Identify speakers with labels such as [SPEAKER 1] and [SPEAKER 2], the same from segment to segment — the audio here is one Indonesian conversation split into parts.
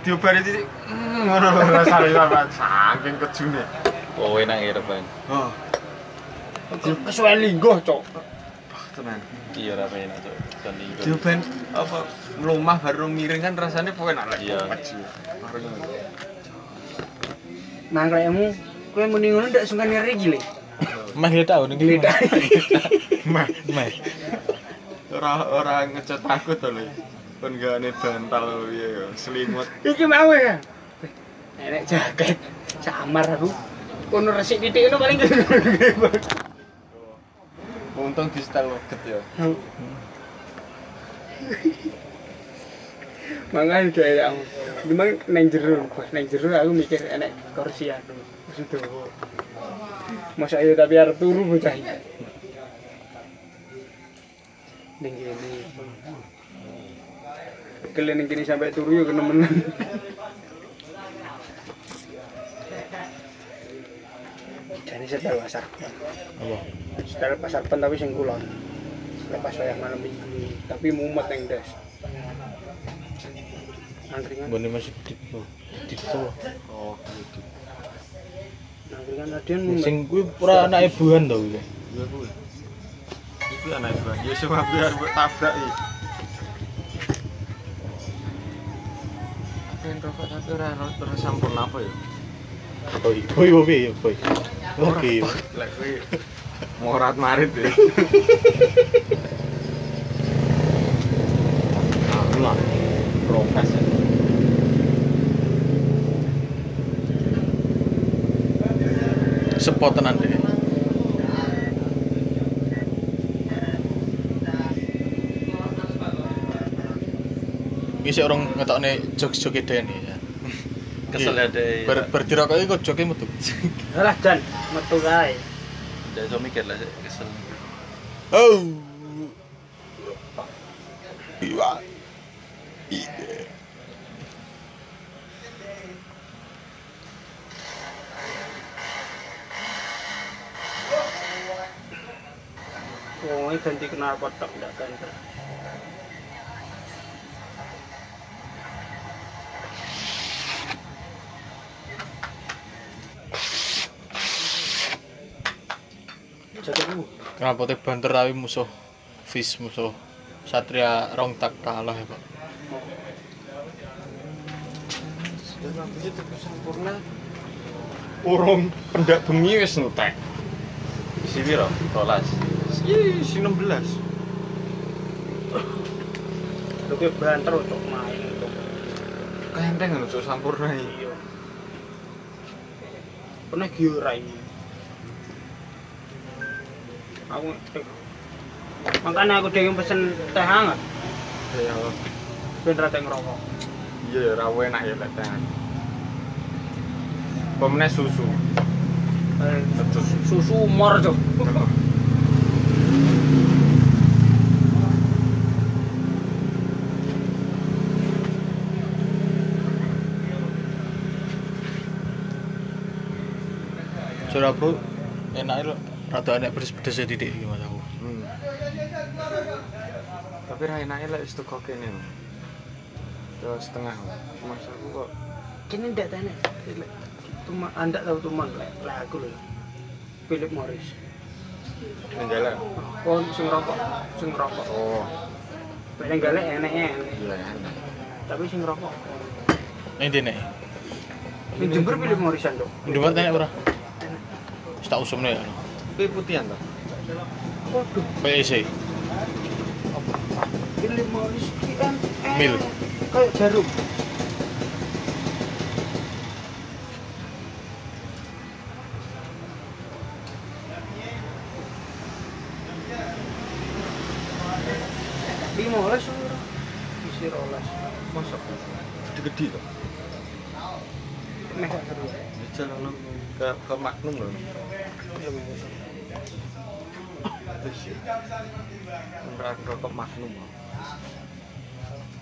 [SPEAKER 1] turu ki diobari titik mm, ngono lho rasane sampean saking kejune.
[SPEAKER 2] Oh enak ya reban.
[SPEAKER 1] Oh,
[SPEAKER 3] Kesuwen linggo, Cok.
[SPEAKER 1] tenan.
[SPEAKER 2] Iya ra enak cok. Itu.
[SPEAKER 1] Dioben apa mlumah baru miring kan rasanya enak lagi.
[SPEAKER 2] Iya.
[SPEAKER 1] Bareng.
[SPEAKER 3] Nah, kayakmu kowe muni ngono ndak sungkan nyari gile.
[SPEAKER 2] Mah dia tahu nih
[SPEAKER 3] Geledak.
[SPEAKER 1] Mah,
[SPEAKER 2] Mah.
[SPEAKER 1] ora ora ngecat takut to lho. Kon gane bantal piye ya, selimut.
[SPEAKER 3] Iki mau ya. Enek jaket. Samar aku. Kono resik titik ngono paling
[SPEAKER 1] Untung di setel loget ya.
[SPEAKER 3] Mangan udah ya aku. Memang neng jero, neng jero aku mikir enek kursi aku. Kursi dawa. Masa iya tapi arep turu bocah iki. Ning kene. Kalian ning kene sampai turu yo kenemenan. Jadi setel pasar.
[SPEAKER 2] Apa?
[SPEAKER 3] Setel pasar pen tapi sing kulon. Lepas wayang malam minggu, tapi mumet neng des. Angkringan,
[SPEAKER 2] Bone masih di di itu.
[SPEAKER 1] Oh, gitu.
[SPEAKER 3] angkringan adian mumet.
[SPEAKER 2] Sing kuwi ora anake buhan to kuwi.
[SPEAKER 1] Iya kuwi. Iku anak gua. Ya semua biar buat tabrak iki. Tapi ora ora sampun apa ya?
[SPEAKER 2] Oh iya. Boy boy ya boy. Oke.
[SPEAKER 1] Lek morat marit ya.
[SPEAKER 2] Lah. Prokes. Sepot tenan sik orang ngetokne jokes-joke.
[SPEAKER 4] Kesel ya deh.
[SPEAKER 2] Ber berdirokoki kok joke metu.
[SPEAKER 3] Alah Jan, metu kae.
[SPEAKER 4] Udah iso mikir lah kesel.
[SPEAKER 2] Oh. Iya. Iya.
[SPEAKER 3] Wong iki ganti kenal potok ndak ganti. Jatuhku.
[SPEAKER 2] Kenapa teh banter tapi musuh Fish musuh Satria rong tak kalah ya, Pak.
[SPEAKER 1] Sempurna. Urung pendak bengi wis entek.
[SPEAKER 4] Si piro? Rolas.
[SPEAKER 1] Ih, si 16.
[SPEAKER 3] Tapi banter untuk main untuk
[SPEAKER 1] Kenteng lho sok sampurna iki.
[SPEAKER 3] iya. Pernah giora ini. Aku makanya aku dewe pesen teh hangat
[SPEAKER 1] Ya Allah.
[SPEAKER 3] ben ra teh ngerokok.
[SPEAKER 1] Iya ya ra enak ya tangan. Pemene susu.
[SPEAKER 3] Eh. Susu mor cok.
[SPEAKER 2] Surah bro, enak itu rada enak pedes-pedes titik iki Mas aku.
[SPEAKER 1] Hmm. Tapi ra enake lek wis teko kene. Ya setengah. Mas aku kok
[SPEAKER 3] Kini ndak tanya. Tuma anda tahu tuman lek lek aku lho. Philip Morris.
[SPEAKER 1] nenggalak.
[SPEAKER 3] Oh, sing rokok, sing rokok.
[SPEAKER 1] Oh,
[SPEAKER 3] enek.
[SPEAKER 1] iya enak.
[SPEAKER 3] Tapi sing rokok.
[SPEAKER 2] Ini dia nih.
[SPEAKER 3] Ning Jember Philip Morrisan dong.
[SPEAKER 2] Indomaret enak ora? Tak usumne ya.
[SPEAKER 1] Kuwi putihan to.
[SPEAKER 3] Waduh,
[SPEAKER 2] PEC.
[SPEAKER 3] Kan enek.
[SPEAKER 2] Mil.
[SPEAKER 3] Kayak jarum. Ora
[SPEAKER 1] rokok Magnum.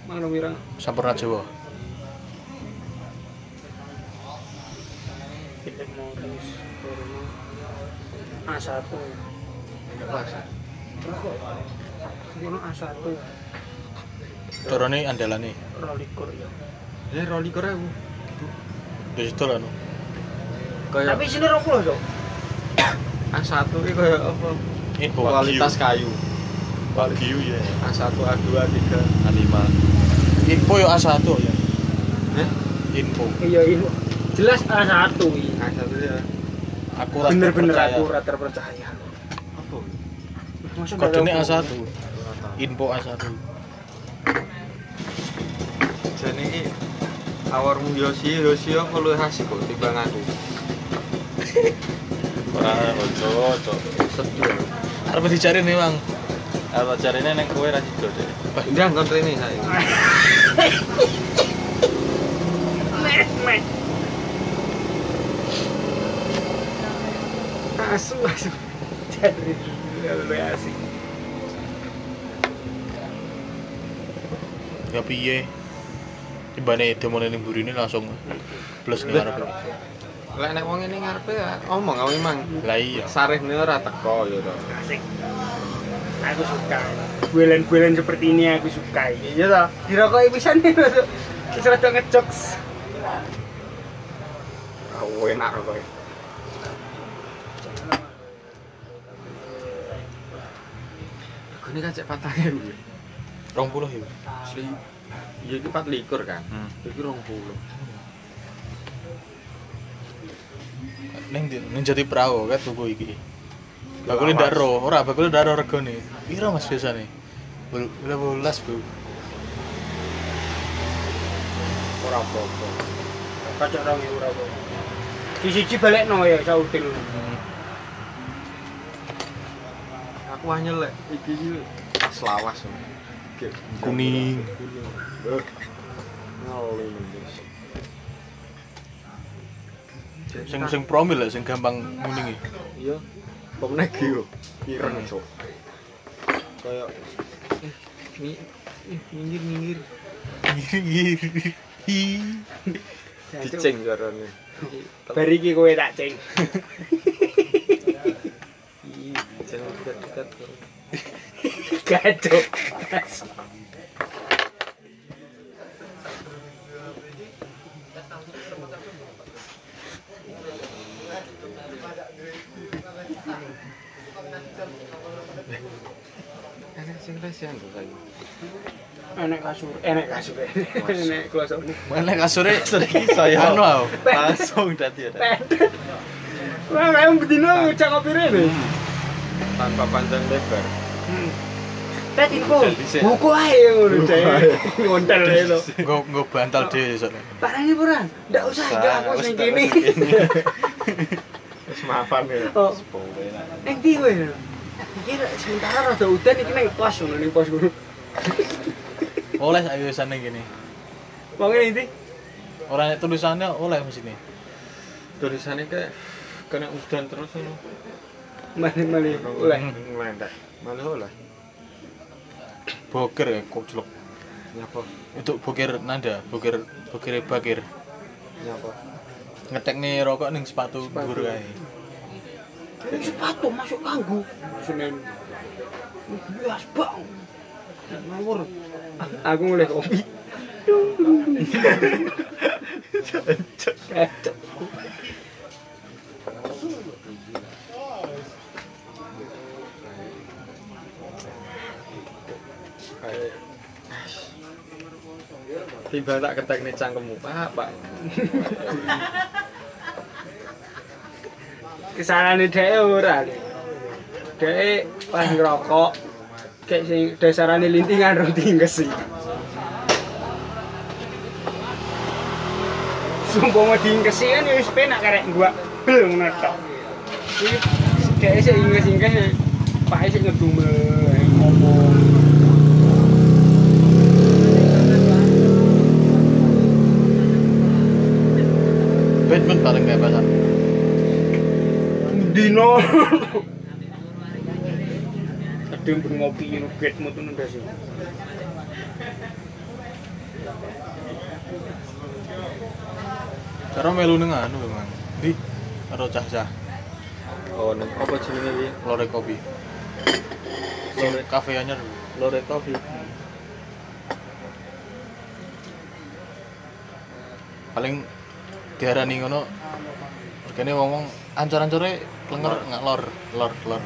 [SPEAKER 3] Mana wirang?
[SPEAKER 2] Sampurna Jawa.
[SPEAKER 3] Philip Morris. A1.
[SPEAKER 1] Pas.
[SPEAKER 3] Rokok. Ngono A1.
[SPEAKER 2] Dorone andalane.
[SPEAKER 3] Rolikur ya.
[SPEAKER 1] Ya roli kore aku.
[SPEAKER 2] Wis dolan.
[SPEAKER 1] Kayak
[SPEAKER 3] Tapi sini 20 Cuk.
[SPEAKER 1] A1 iki kayak apa?
[SPEAKER 2] Info
[SPEAKER 1] Kualitas kayu.
[SPEAKER 2] Wagyu ya.
[SPEAKER 1] A1, A2, A3,
[SPEAKER 4] A5
[SPEAKER 2] Info yo A1 ya.
[SPEAKER 1] Eh?
[SPEAKER 2] Info.
[SPEAKER 3] Iya ini jelas A1 ini.
[SPEAKER 1] A1 ya.
[SPEAKER 2] Akurat
[SPEAKER 3] Bener-bener
[SPEAKER 2] terpercaya.
[SPEAKER 3] akurat terpercaya.
[SPEAKER 1] Apa?
[SPEAKER 2] Kodenya
[SPEAKER 3] nggak
[SPEAKER 2] A1.
[SPEAKER 3] tahu?
[SPEAKER 2] Info A1.
[SPEAKER 1] Jadi ini awarmu Yosi, Yosi apa lu asik kok timbang aku.
[SPEAKER 4] Ora ojo ojo
[SPEAKER 1] Sedih.
[SPEAKER 2] Arep dicari nih, Bang.
[SPEAKER 4] Apa carine neng kowe ra sido deh
[SPEAKER 1] Ndak kon rene
[SPEAKER 3] mek. Asu, asu. Jadi lebih asik.
[SPEAKER 2] Ya piye? Tibane demone ning burine langsung plus ning arep.
[SPEAKER 1] Lek nek wong ini ngarepe ya omong aku emang.
[SPEAKER 2] Lah iya.
[SPEAKER 1] Sarihne ora teko ya to.
[SPEAKER 3] Asik. Aku suka. Bulan-bulan seperti ini aku suka. Iya toh. Dirokok pisan nih tuh. Kita rada ngejokes.
[SPEAKER 1] Oh, enak rokok. Ini kan cek patah ya,
[SPEAKER 2] 20 ya.
[SPEAKER 1] Asli. Iya iki 24 kan.
[SPEAKER 2] Hmm.
[SPEAKER 1] Iki 20.
[SPEAKER 2] Ning ndi? Ning jati perahu kan tuku iki. Bakule ndak ro, ora bakule ndak ro regane. Piro Mas biasane? Belas, Bu?
[SPEAKER 1] Ora apa-apa.
[SPEAKER 3] Kacok rong ewu ora apa. Di siji balik no ya sautil.
[SPEAKER 1] Aku hanya lek iki iki pas lawas.
[SPEAKER 2] Kuning.
[SPEAKER 1] Mendes.
[SPEAKER 2] sing sing promil sing gampang muningi
[SPEAKER 1] iya. Bang negi yo ireng hmm. cok kaya eh, eh nyinyir nyinyir nyinyir
[SPEAKER 2] hi
[SPEAKER 1] dicing karone
[SPEAKER 3] bari iki kowe tak ceng
[SPEAKER 1] iki jeneng dekat
[SPEAKER 3] kok
[SPEAKER 1] gaduh sing leh sing
[SPEAKER 3] enek kasur enek kasur enek kuasa
[SPEAKER 2] unik enek kasur e
[SPEAKER 4] saya
[SPEAKER 2] anu aku
[SPEAKER 4] langsung dadi
[SPEAKER 3] ya Wah, kayak yang betina ngecak kopi ini. Hmm.
[SPEAKER 1] Tanpa panjang lebar.
[SPEAKER 3] Hmm. Pet info, buku ae ngono udah. Ngontel deh lo.
[SPEAKER 2] Gue bantal deh soalnya.
[SPEAKER 3] Pak ini buran, usah, tidak aku
[SPEAKER 4] yang
[SPEAKER 1] gini. Maafan ya.
[SPEAKER 3] Oh, yang tiga ya. Iki sementara rada udan iki ning pos ngono ning pos ngono.
[SPEAKER 2] Oleh sak tulisannya gini.
[SPEAKER 3] Wong ning ndi?
[SPEAKER 2] Ora nek tulisannya oleh mesine.
[SPEAKER 1] Tulisannya kayak kena udan terus ngono.
[SPEAKER 3] Mali-mali oleh.
[SPEAKER 1] Ngelendak. Malah oleh.
[SPEAKER 2] Boker ya koclok.
[SPEAKER 1] Nyapa?
[SPEAKER 2] Itu boker nanda, boker boker bakir.
[SPEAKER 1] Nyapa?
[SPEAKER 2] Ngetek nih rokok ning sepatu
[SPEAKER 3] Sepatu.
[SPEAKER 2] dhuwur kae.
[SPEAKER 3] Ini sepatu masuk kanggo. Senin. Bias bang. Ngawur. Aku mulai kopi. Kacau.
[SPEAKER 1] Tiba tak ketek nih cangkemmu, Pak, Pak.
[SPEAKER 3] Kesalahan dhek ora. Dhek pas ngerokok kayak sing dasarane lintingan rong tingkes sih. Sumpah mau tingkesi kan ya wis karek gua belum netok. Iki dhek sik ingkes-ingkes Pak sik ngedumel ngomong.
[SPEAKER 2] Batman paling kayak pasar.
[SPEAKER 3] Dino. Ada yang pun ngopi nuget mutu nunda sih.
[SPEAKER 2] Cara melu ning anu memang. Di karo cah-cah
[SPEAKER 1] Oh, neng apa jenenge iki?
[SPEAKER 2] lore kopi.
[SPEAKER 1] Lore.
[SPEAKER 2] kafe anyar.
[SPEAKER 1] Lore Coffee.
[SPEAKER 2] paling diarani ngono regane ngomong ancur-ancure klenger ngalor lor lor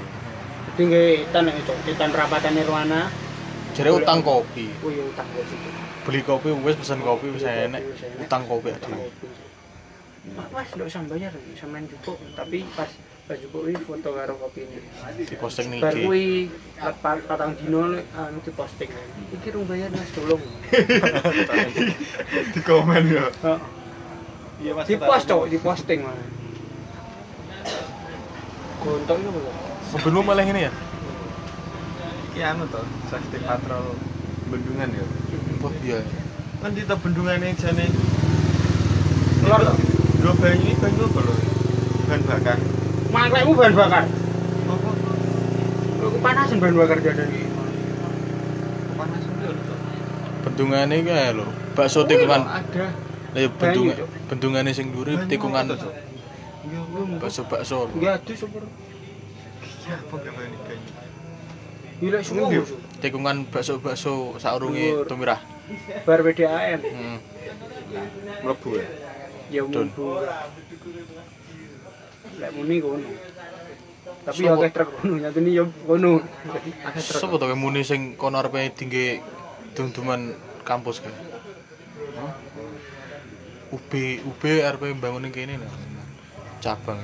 [SPEAKER 3] Jadi nggak tan itu, titan rapatan Nirwana.
[SPEAKER 2] jare utang kopi
[SPEAKER 3] Oh iya utang situ.
[SPEAKER 2] beli kopi wis pesen kopi wis enek utang kopi
[SPEAKER 3] kopi. Mas, mas, nggak usah bayar, sama cukup. Tapi pas pas cukup ini foto karo kopi ini.
[SPEAKER 2] di posting ning
[SPEAKER 3] Bar
[SPEAKER 2] IG
[SPEAKER 3] kuwi lepat patang dino anu diposting. Iki rung bayar Mas tolong.
[SPEAKER 1] di komen ya
[SPEAKER 3] Heeh.
[SPEAKER 4] Iya Mas.
[SPEAKER 3] Di post cok, di posting mana. Gontok itu belum.
[SPEAKER 2] sebelum malah ini ya
[SPEAKER 1] iki anu to safety patrol bendungan ya
[SPEAKER 2] wah iya
[SPEAKER 1] kan di bendungan yang jane
[SPEAKER 3] Keluar toh?
[SPEAKER 1] dua banyu ini banyu apa lho bahan bakar
[SPEAKER 3] Mangklekmu bahan bakar.
[SPEAKER 1] apa
[SPEAKER 3] Lu kepanasan bahan bakar jadi.
[SPEAKER 1] kepanasan lho to
[SPEAKER 2] bendungane kae lho bakso tikungan
[SPEAKER 3] Ada.
[SPEAKER 2] lah ya bendungan
[SPEAKER 3] Cuk.
[SPEAKER 2] bendungane sing dhuwur tikungan
[SPEAKER 1] apa, iya
[SPEAKER 2] bakso-bakso lho.
[SPEAKER 3] Enggak ada super.
[SPEAKER 1] iya apa gak banyu banyu
[SPEAKER 3] Gila semua.
[SPEAKER 2] Tikungan bakso-bakso saurunge
[SPEAKER 3] Dhuwur.
[SPEAKER 2] tumirah
[SPEAKER 3] Bar PDAM.
[SPEAKER 2] hmm.
[SPEAKER 1] mlebu ya
[SPEAKER 3] Ya mumpu. Lek muni kono. Tapi ya akeh truk kono, nyatane ya kono.
[SPEAKER 2] Sopo to muni sing kono arepe tinggi dum-duman kampus kae? UB UB arepe bangun ning kene nah. Cabang.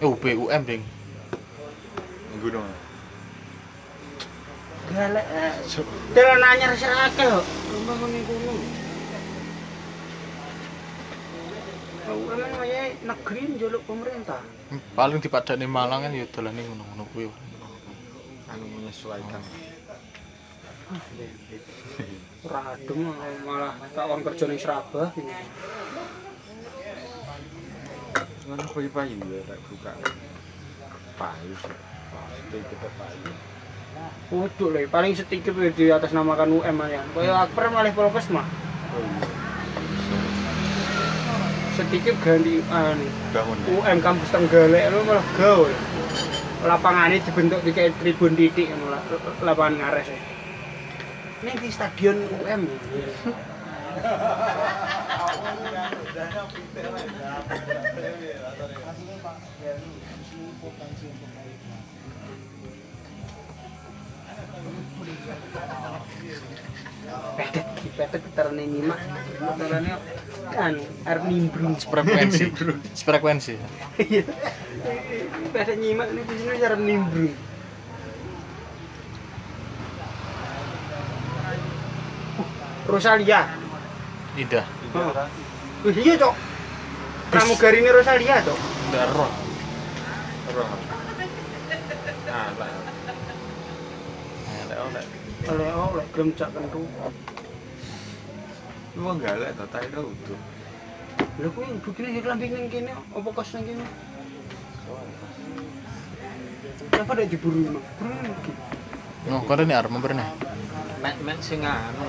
[SPEAKER 2] Eh UB UM ding.
[SPEAKER 1] gunung
[SPEAKER 3] Galek. Dalan anyar sing akeh kok. Rumah kono kono. Oh, emang wayahe negeri njaluk pemerintah.
[SPEAKER 2] Hmm, Paling dipadani Malang kan ya dolane ngono-ngono kuwi.
[SPEAKER 1] anu menyesuaikan
[SPEAKER 3] Ora adem malah tak wong kerja ning
[SPEAKER 1] Mana kau ipa ini tak buka. Pai tu. Sedikit pai.
[SPEAKER 3] Kuduk lagi. Paling sedikit di atas nama kan UM ya. Kau akper malah polpes mah. Sedikit ganti
[SPEAKER 1] UM.
[SPEAKER 3] UM kampus tenggelek lu malah gaul. Lapangane dibentuk di tribun titik ngono lapangan ngares. Ini di stadion UM. Pedet, pedet terane nyimak. Terane kan arep nimbrung
[SPEAKER 2] Frekuensi. Frekuensi.
[SPEAKER 3] Iya. Pedet nyimak ini di sini arep nimbrung. Uh, Rosalia.
[SPEAKER 2] Indah.
[SPEAKER 3] Oh. Wih, iya, Cok. Pramugari ini Rosalia, Cok.
[SPEAKER 2] Ndak roh.
[SPEAKER 1] Roh. Ah, lah.
[SPEAKER 4] Elek oleh.
[SPEAKER 3] Oleh oleh gelem cak kentu.
[SPEAKER 1] Lu wong galak to tak itu utuh.
[SPEAKER 3] Lha kuwi begini iki lambi ning kene apa kos ning kene? Kenapa ada diburu? Buru
[SPEAKER 2] kono ni arep memberne.
[SPEAKER 1] Mek mek sing anu.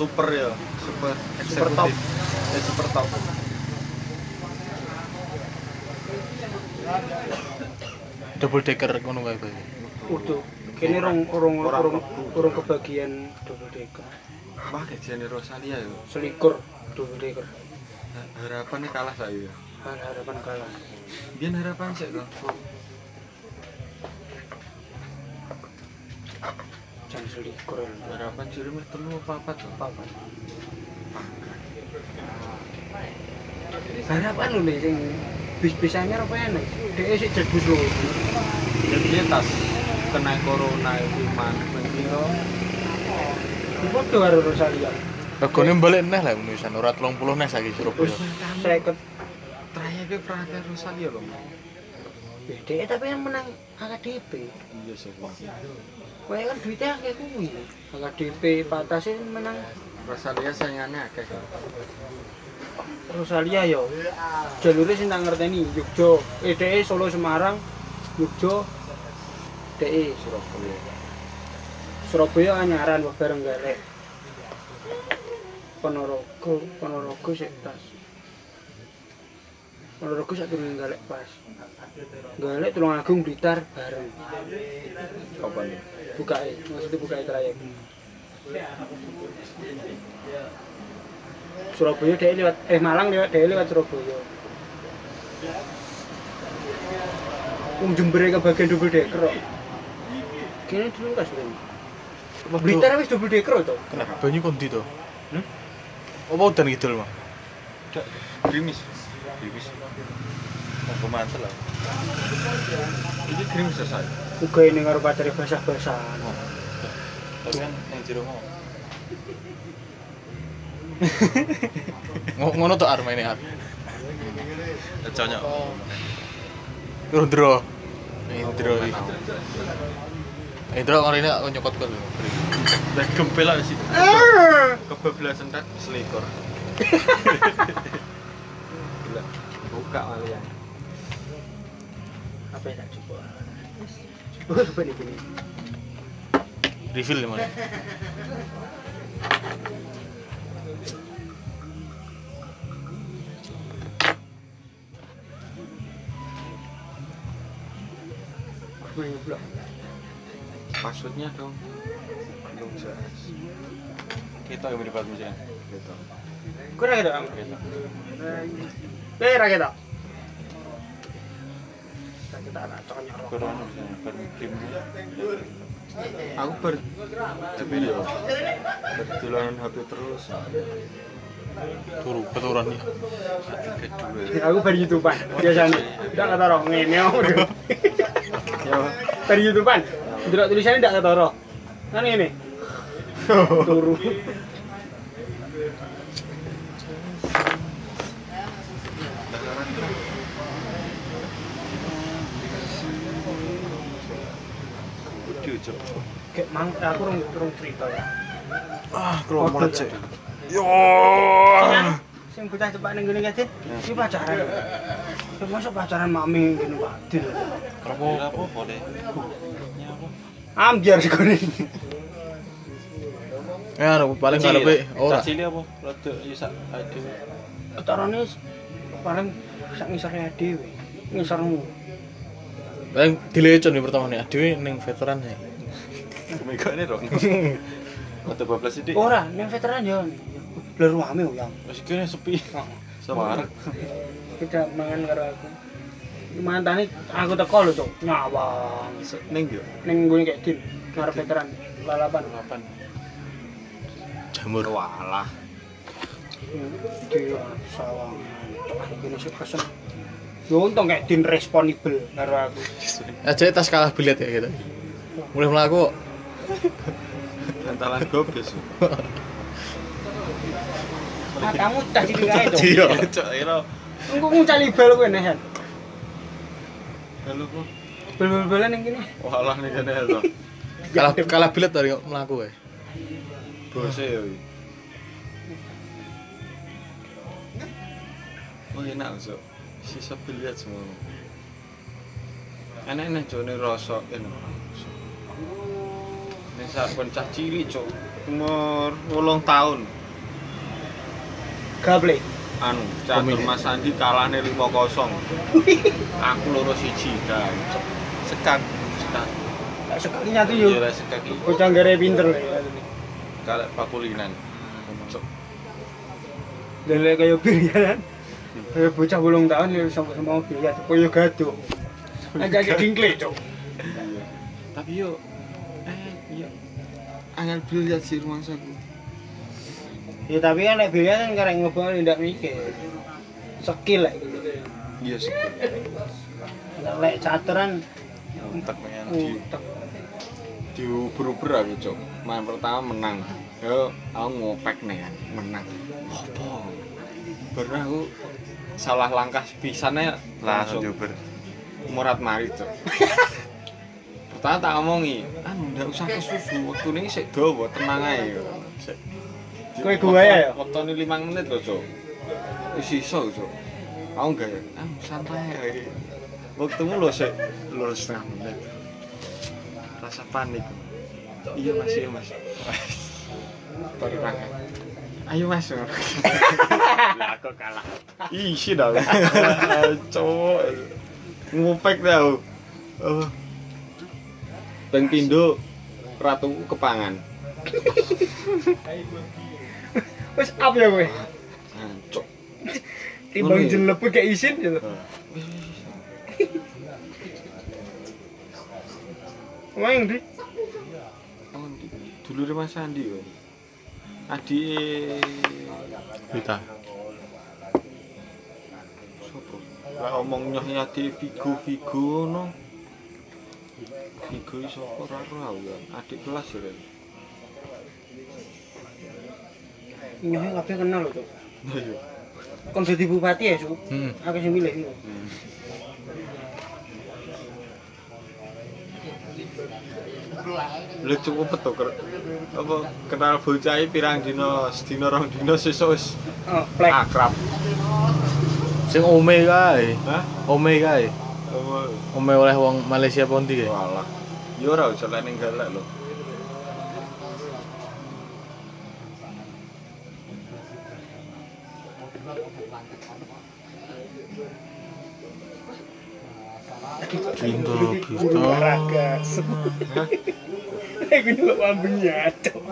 [SPEAKER 1] Super ya, super
[SPEAKER 3] Super top.
[SPEAKER 1] Eh, super top.
[SPEAKER 2] Double decker ngono kae bae.
[SPEAKER 3] Udah. Kene rong rong
[SPEAKER 1] Orang
[SPEAKER 3] rong rong kebagian double decker.
[SPEAKER 1] Wah, kejane Rosalia yo.
[SPEAKER 3] Selikur double decker.
[SPEAKER 1] Ha- Harapannya kalah saya. ya.
[SPEAKER 3] Har- Harapan kalah.
[SPEAKER 1] Biar harapan sih kok.
[SPEAKER 3] Jangan selikur.
[SPEAKER 1] Harapan juri meh telu apa apa tuh?
[SPEAKER 3] Apa? Harapan lu nih sing bis-bis anyar apa enak? Dek sik jebus lho.
[SPEAKER 1] Dan dia tas kena corona itu mana mengira
[SPEAKER 3] Padha karo Rosalia.
[SPEAKER 2] Regane balik neh lah isan ora 30 neh saiki Surabaya.
[SPEAKER 3] Seket.
[SPEAKER 1] trayeknya Praga Rosalia loh.
[SPEAKER 3] Dek tapi yang menang AKDP.
[SPEAKER 1] Iya sih.
[SPEAKER 3] Kayak kan duitnya kayak kuwi. AKDP batasnya menang
[SPEAKER 1] Rosalia saingannya akeh.
[SPEAKER 3] Rosalia yo. Jalurnya sing tak ngerteni Yogyo, eh DE Solo Semarang, Yogyo, DE
[SPEAKER 1] Surabaya.
[SPEAKER 3] Surabaya anyaran wah bareng galek. Ponorogo, Ponorogo sik tas. Ponorogo sak turun galek pas. Galek Tulung Agung Blitar bareng.
[SPEAKER 1] Kapan nih?
[SPEAKER 3] Bukae, maksudnya bukae trayek. Surabaya dia lewat eh Malang lewat dia lewat Surabaya Wong Jember ke bagian double decker. Kene dulu kas ben. Blitar wis double decker to.
[SPEAKER 2] Kenapa banyu kondi to?
[SPEAKER 4] Hmm?
[SPEAKER 2] Apa udan kidul mah?
[SPEAKER 4] Dak grimis. Grimis. Aku mantel lah. Ini grimis selesai.
[SPEAKER 3] Uga ini karo pacare basah-basahan.
[SPEAKER 4] Tapi kan yang jero mau.
[SPEAKER 2] Ngo- Ngono to ar maine ar.
[SPEAKER 4] Conyok.
[SPEAKER 2] Indro. Indro iki. Indro kali ini aku nyokot kan.
[SPEAKER 4] Dan gempel lah sih. Kebablasan tak selekor.
[SPEAKER 1] Gila. Buka malah ya.
[SPEAKER 3] Apa yang tak coba?
[SPEAKER 2] Refill mana?
[SPEAKER 4] Passwordnya dong.
[SPEAKER 1] Belum jelas.
[SPEAKER 4] Kita yang ya.
[SPEAKER 1] Gitu.
[SPEAKER 3] Kurang gitu.
[SPEAKER 4] Kita.
[SPEAKER 3] Eh, ra kita. Anak cok nyorok.
[SPEAKER 4] Kurang bar game.
[SPEAKER 1] Aku ber tapi ya berdolanan HP terus.
[SPEAKER 2] Turu, keturun nih.
[SPEAKER 4] Kedua.
[SPEAKER 3] Aku bar YouTubean biasanya. Ndak ketara ngene om.
[SPEAKER 1] Ya,
[SPEAKER 3] Bar YouTubean. Delok tulisannya ndak ketara. Kan ngene. Turu. Kayak mang aku rung rung cerita ya.
[SPEAKER 2] Ah, kalau mulai cek. Yo.
[SPEAKER 3] Sing bocah cepak ning ngene kadin, iki pacaran. Ya masa pacaran mami ngene Pak.
[SPEAKER 4] Apa apa boleh? Ya apa?
[SPEAKER 3] Ambiar segone.
[SPEAKER 2] Ya, paling ngarepe ora.
[SPEAKER 4] Cacili apa? Rada ya sak aduh.
[SPEAKER 3] Ketarane paling sak ngisore dhewe. Ngisormu.
[SPEAKER 2] Paling dilecon pertama nih. Adewe ning veteran ya.
[SPEAKER 4] Mega ini dong. Rada bablas sithik.
[SPEAKER 3] Ora, ning veteran yo. Bler rame yo yang.
[SPEAKER 4] Wis kene sepi. Sabar.
[SPEAKER 3] Kita mangan karo aku. Mantane aku teko lho, Cuk. Nyawang.
[SPEAKER 1] ning yo.
[SPEAKER 3] Ning gue kayak din, ngarep veteran balapan.
[SPEAKER 4] Kapan?
[SPEAKER 2] Jamur.
[SPEAKER 1] Walah.
[SPEAKER 3] Dia sawang. Ini sih pesen. Yo untung kayak din responsibel karo aku.
[SPEAKER 2] Aja tas kalah bilet ya gitu. Mulai melaku.
[SPEAKER 1] Bantalan gobes.
[SPEAKER 3] Matamu cah cilik kae, Cuk.
[SPEAKER 2] Iya.
[SPEAKER 4] Cok ira.
[SPEAKER 3] Engko ngucali bal kowe nehan.
[SPEAKER 1] Halo kok.
[SPEAKER 3] Bal-balan ning kene.
[SPEAKER 1] Walah ning kene to.
[SPEAKER 2] Kalah kalah bilet dari melaku ya.
[SPEAKER 1] Bose yo. Oh enak so. Sisa biliat semua. Enak-enak jone rasa enak. Nek saben cah cilik, Cuk. Umur 8 tahun.
[SPEAKER 3] Gable.
[SPEAKER 1] Anu, catur
[SPEAKER 2] Pemilik.
[SPEAKER 1] Mas Andi kalahne 5-0. Aku loro siji kan. Sekak, sekak.
[SPEAKER 3] Tak sekali nyatu yo.
[SPEAKER 1] Iya, sekak iki.
[SPEAKER 3] Bocah gare pinter.
[SPEAKER 1] Kalek pakulinan. Cuk.
[SPEAKER 3] Lele kaya biliar. Kayak bocah bolong tahun ya sampai sama biliar. Koyo gaduh. Aja aja dingkle, Cuk.
[SPEAKER 1] Tapi yo angel biliat sih rumah saku.
[SPEAKER 3] Ya tapi kan nek biliar kan karek ngobong ndak mikir. Skill lah gitu.
[SPEAKER 1] Iya.
[SPEAKER 3] Nek lek caturan
[SPEAKER 4] Entek pengen di
[SPEAKER 3] utek.
[SPEAKER 1] Diuber-uber aku, Cuk. Main pertama menang. Yo, aku ngopek nih kan, menang. Apa? Baru aku salah langkah pisannya
[SPEAKER 4] langsung diuber.
[SPEAKER 1] murat mari, Cuk. Pertama tak ngomongi, anu ndak usah ke susu, waktu ini sik dawa, tenang ae. Sik.
[SPEAKER 3] Kowe gua ya?
[SPEAKER 1] Waktu ini 5 menit loh, Cuk. Wis iso, Cuk. Aku enggak ya, ah santai ae. Waktumu lo sik loro setengah menit. Rasa panik. Iya Mas, iya Mas. Baru tangan. Ayo Mas. Lah aku kalah. Isi dah. Cowok. Ngopek dah. Oh. Teng pindo ratu kepangan.
[SPEAKER 3] Wis up ya kowe.
[SPEAKER 1] Ancok. Timbang
[SPEAKER 3] jelepe kayak isin gitu. Wong di.
[SPEAKER 1] Dulure Mas Andi yo. Adi
[SPEAKER 2] e- Vita.
[SPEAKER 1] Sopo? Lah omong nyoh ya di Vigo Vigo no. Vigo iso ora ora. Adik kelas ya. Ren.
[SPEAKER 3] nyohnya kabeh kenal lho, Cuk.
[SPEAKER 1] Nah yo.
[SPEAKER 3] Kon dadi bupati ya, Cuk.
[SPEAKER 2] Hmm.
[SPEAKER 3] Aku sing milih iki.
[SPEAKER 1] Lha cukup ker. Apa kenal bocah pirang dina, sedina rong dina sesuk wis
[SPEAKER 3] Oh,
[SPEAKER 1] akrab.
[SPEAKER 2] Sing ome kae.
[SPEAKER 1] Hah?
[SPEAKER 2] Ome kae. Ome oleh wong Malaysia Ponti kae.
[SPEAKER 1] Walah. Yo ora usah lek ning galak lho.
[SPEAKER 2] Cinta kita.
[SPEAKER 3] olahraga. Aku dulu ambungnya, Cuk.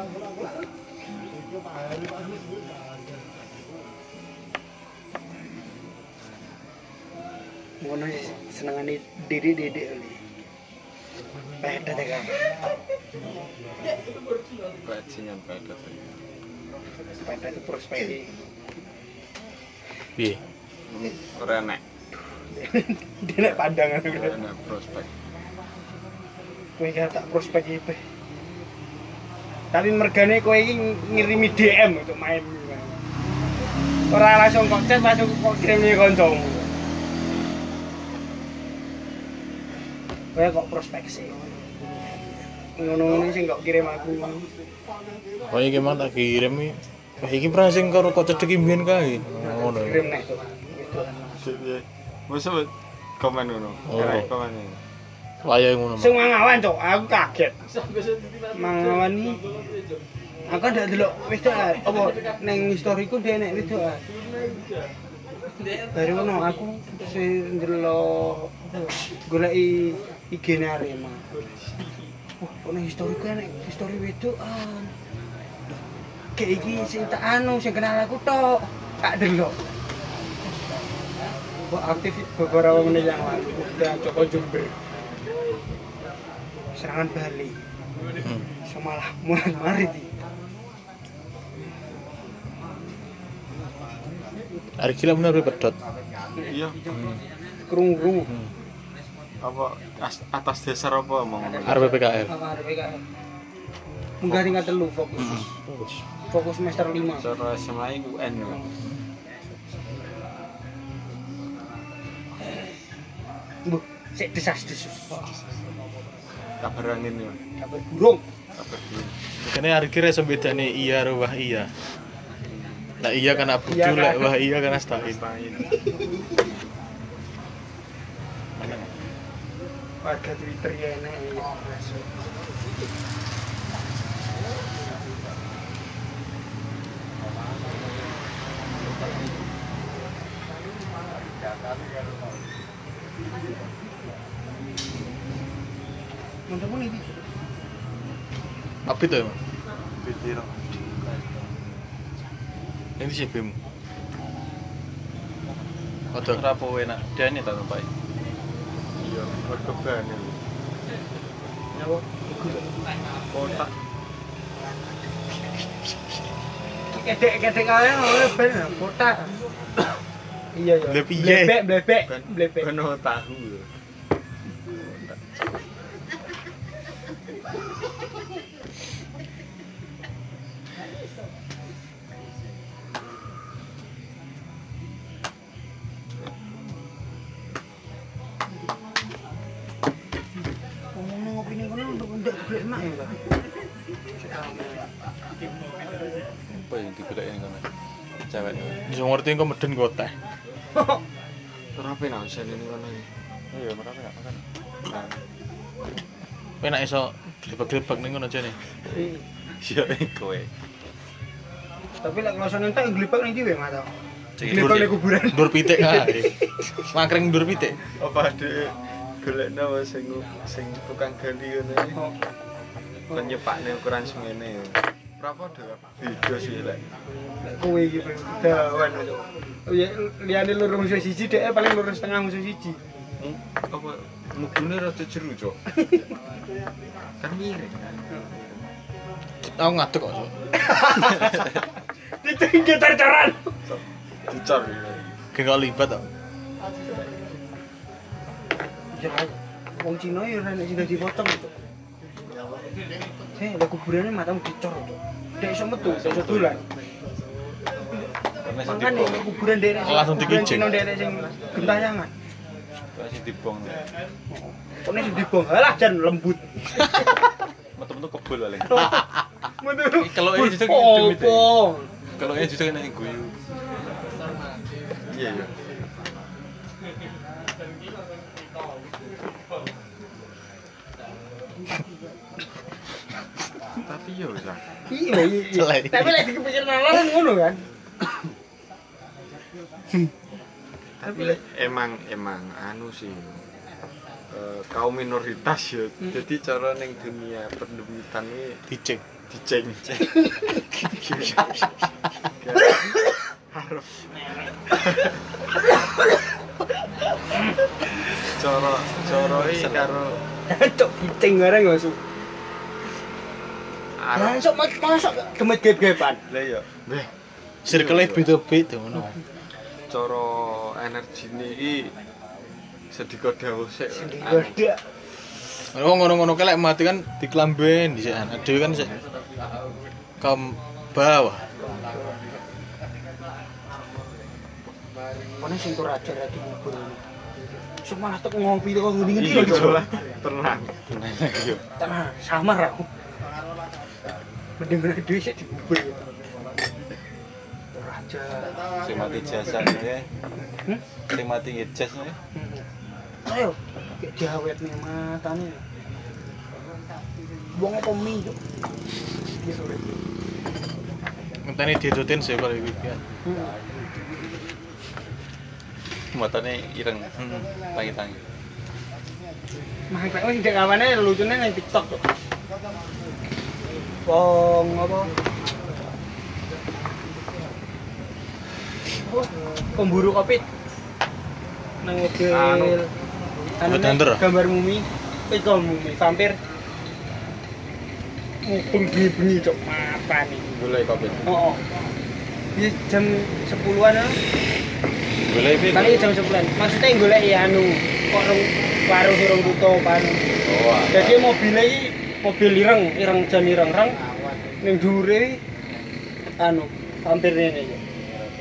[SPEAKER 3] Ngono senengane didik-didik kali. Peda teh kan.
[SPEAKER 1] Bajingan pada.
[SPEAKER 3] Peda itu prospek.
[SPEAKER 2] Piye?
[SPEAKER 1] Ora enek.
[SPEAKER 3] Dia nek pandangan
[SPEAKER 1] Ora
[SPEAKER 3] gitu.
[SPEAKER 1] enek prospek.
[SPEAKER 3] Kowe kan tak prospek iki. Pe. Tapi mergane kowe iki ngirimi DM untuk main. Ora langsung kok chat langsung kok kirim nih kancamu. Kowe kok prospek sih. Ngono-ngono sing kok kirim aku.
[SPEAKER 2] Oh iki mang tak kirim iki. Wah iki pernah sing karo kok cedek mbiyen kae. Ngono.
[SPEAKER 3] Kirim nek?
[SPEAKER 1] Wis wis komen ngono.
[SPEAKER 2] Oh.
[SPEAKER 1] Komen.
[SPEAKER 2] Wayahe ngono.
[SPEAKER 3] Sing mangawan cok, aku kaget. Mangawan iki Aku ndak delok wis tuh apa ning historiku dia nek itu Baru ngono aku sing delok goleki IG-ne Arema. Wah, ono historiku nek histori wedokan. Kayak iki sing tak anu sing kenal aku tok. Tak delok. Wah, aktif beberapa menit yang lalu udah Joko Jumber. Serangan Bali.
[SPEAKER 2] Hmm.
[SPEAKER 3] Semalah murah marit iki.
[SPEAKER 2] Hari gila bener pedot.
[SPEAKER 1] Iya.
[SPEAKER 3] Krungu-krungu.
[SPEAKER 2] Hmm.
[SPEAKER 1] Apa as- atas dasar apa omong ngono?
[SPEAKER 2] Arep PKL.
[SPEAKER 3] Apa arep PKL? Munggah tingkat telu fokus. Fokus semester 5.
[SPEAKER 1] Cara SMA iku UN. yo.
[SPEAKER 3] Bu, sik desas-desus.
[SPEAKER 1] Kabar angin yo.
[SPEAKER 3] Kabar burung.
[SPEAKER 1] Kabar dulu.
[SPEAKER 2] Kene hari kira iso bedane iya karo wah iya. Lah iya kan abu
[SPEAKER 3] Iya
[SPEAKER 2] lek wah iya kan astain.
[SPEAKER 3] Warga Twitter ya enak ya. Pun ini.
[SPEAKER 2] Apa itu emang?
[SPEAKER 1] Pitir.
[SPEAKER 2] Ini sih bim. Odo.
[SPEAKER 4] Rapo enak. Dia ini tak numpai.
[SPEAKER 3] Kedek-kedek kaya ngomongnya ben, potak. Iya,
[SPEAKER 2] iya.
[SPEAKER 3] blebek blebek blebek
[SPEAKER 1] Beno tahu.
[SPEAKER 4] apa yang digulai ini kan cewek
[SPEAKER 2] bisa ngerti kok meden gue teh.
[SPEAKER 1] Kenapa ini ini? Kan
[SPEAKER 4] iya kenapa gak makan?
[SPEAKER 2] Penak iso gelebak-gelebak ning kono aja nih
[SPEAKER 1] iya ini eh.
[SPEAKER 3] tapi lek kalau sana yang gelebak ini
[SPEAKER 4] gue
[SPEAKER 3] gak ning gelebak kuburan.
[SPEAKER 2] Dur pitik kan makring dur pitik.
[SPEAKER 1] Apa ada gulai nama sing tukang gali ini
[SPEAKER 3] oh.
[SPEAKER 1] Kon nyepakne ukuran semene. Rapodo ya. Beda sih lek.
[SPEAKER 3] Kowe iki dawan. Oh ya liyane loro musuh siji dhek paling loro setengah musuh siji.
[SPEAKER 1] Hmm, Apa mugune rada jeru, Cok. kan miring kan.
[SPEAKER 2] Aku ngaduk kok. Cuk.
[SPEAKER 3] Itu gitar-gitaran.
[SPEAKER 1] Dicor gitu.
[SPEAKER 2] Kayak gak libat kok.
[SPEAKER 3] Ya wong Cina ya ora nek sing dadi potong itu. Eh, lek kuburane matamu dicor. Dek iso metu, dek iso dolan.
[SPEAKER 1] Sing
[SPEAKER 3] Makane
[SPEAKER 1] dibong.
[SPEAKER 3] nek kuburan dek
[SPEAKER 2] Langsung dikijing.
[SPEAKER 3] Cina dek sing gentayangan.
[SPEAKER 1] Sing dibong.
[SPEAKER 3] Kone sing dibong, alah jan lembut.
[SPEAKER 1] Metu-metu kebul paling.
[SPEAKER 3] Metu.
[SPEAKER 1] Kalau ini justru? Kalau ini justru kena guyu. Iya, iya.
[SPEAKER 3] iya iya iya.
[SPEAKER 2] Iya
[SPEAKER 3] tapi lagi kepikir nolong ngono kan?
[SPEAKER 1] Tapi emang emang anu sih. E, kaum minoritas ya. Jadi cara neng dunia pendemitan ini
[SPEAKER 2] diceng.
[SPEAKER 1] diceng. Harus cara coro ini karo
[SPEAKER 3] cok diceng bareng
[SPEAKER 1] gak
[SPEAKER 3] Masuk masuk demit gebeban.
[SPEAKER 1] Lah iya. Nggih.
[SPEAKER 2] Circle B2B to ngono.
[SPEAKER 1] Cara energine iki sedika dawuh sik.
[SPEAKER 3] Sedika.
[SPEAKER 2] Wong ngono-ngono kelek mati kan diklamben dhisik. Dewe kan sik. Ke bawah.
[SPEAKER 3] Kone sing tur ajar lagi ngubur. Sumpah teko ngopi teko ngene iki
[SPEAKER 1] lho. Tenang. Tenang.
[SPEAKER 3] Tenang. Samar aku. Mending gede dhewe sik dikubur. Tur ajar.
[SPEAKER 5] sing mati jasa ya
[SPEAKER 3] Hmm?
[SPEAKER 5] sing mati ngejas ya
[SPEAKER 3] Ayo, kayak diawet nih matanya. Buang apa mie, Cuk? Gitu.
[SPEAKER 2] Ngenteni ditutin sih kalau iki. ya.
[SPEAKER 5] ireng
[SPEAKER 2] Hmm.
[SPEAKER 5] tangi-tangi
[SPEAKER 3] Mang Pak sing kawane lucune nang TikTok, Cuk. Wong apa? Oh, pemburu Covid. Nang mobil.
[SPEAKER 1] Anu.
[SPEAKER 3] Gambar mumi. Eh, kok mumi vampir. Mubeng bengi cok mata nih.
[SPEAKER 1] boleh covid
[SPEAKER 3] Oh, oh. Ini jam 10-an ah.
[SPEAKER 5] boleh pin
[SPEAKER 3] Paling jam 10-an. Maksudnya golek ya anu, kok warung rong tutup anu.
[SPEAKER 5] oh
[SPEAKER 3] Jadi mobilnya ini mobil ireng, ireng jan ireng reng. Ning dhuwure anu, hampir ini.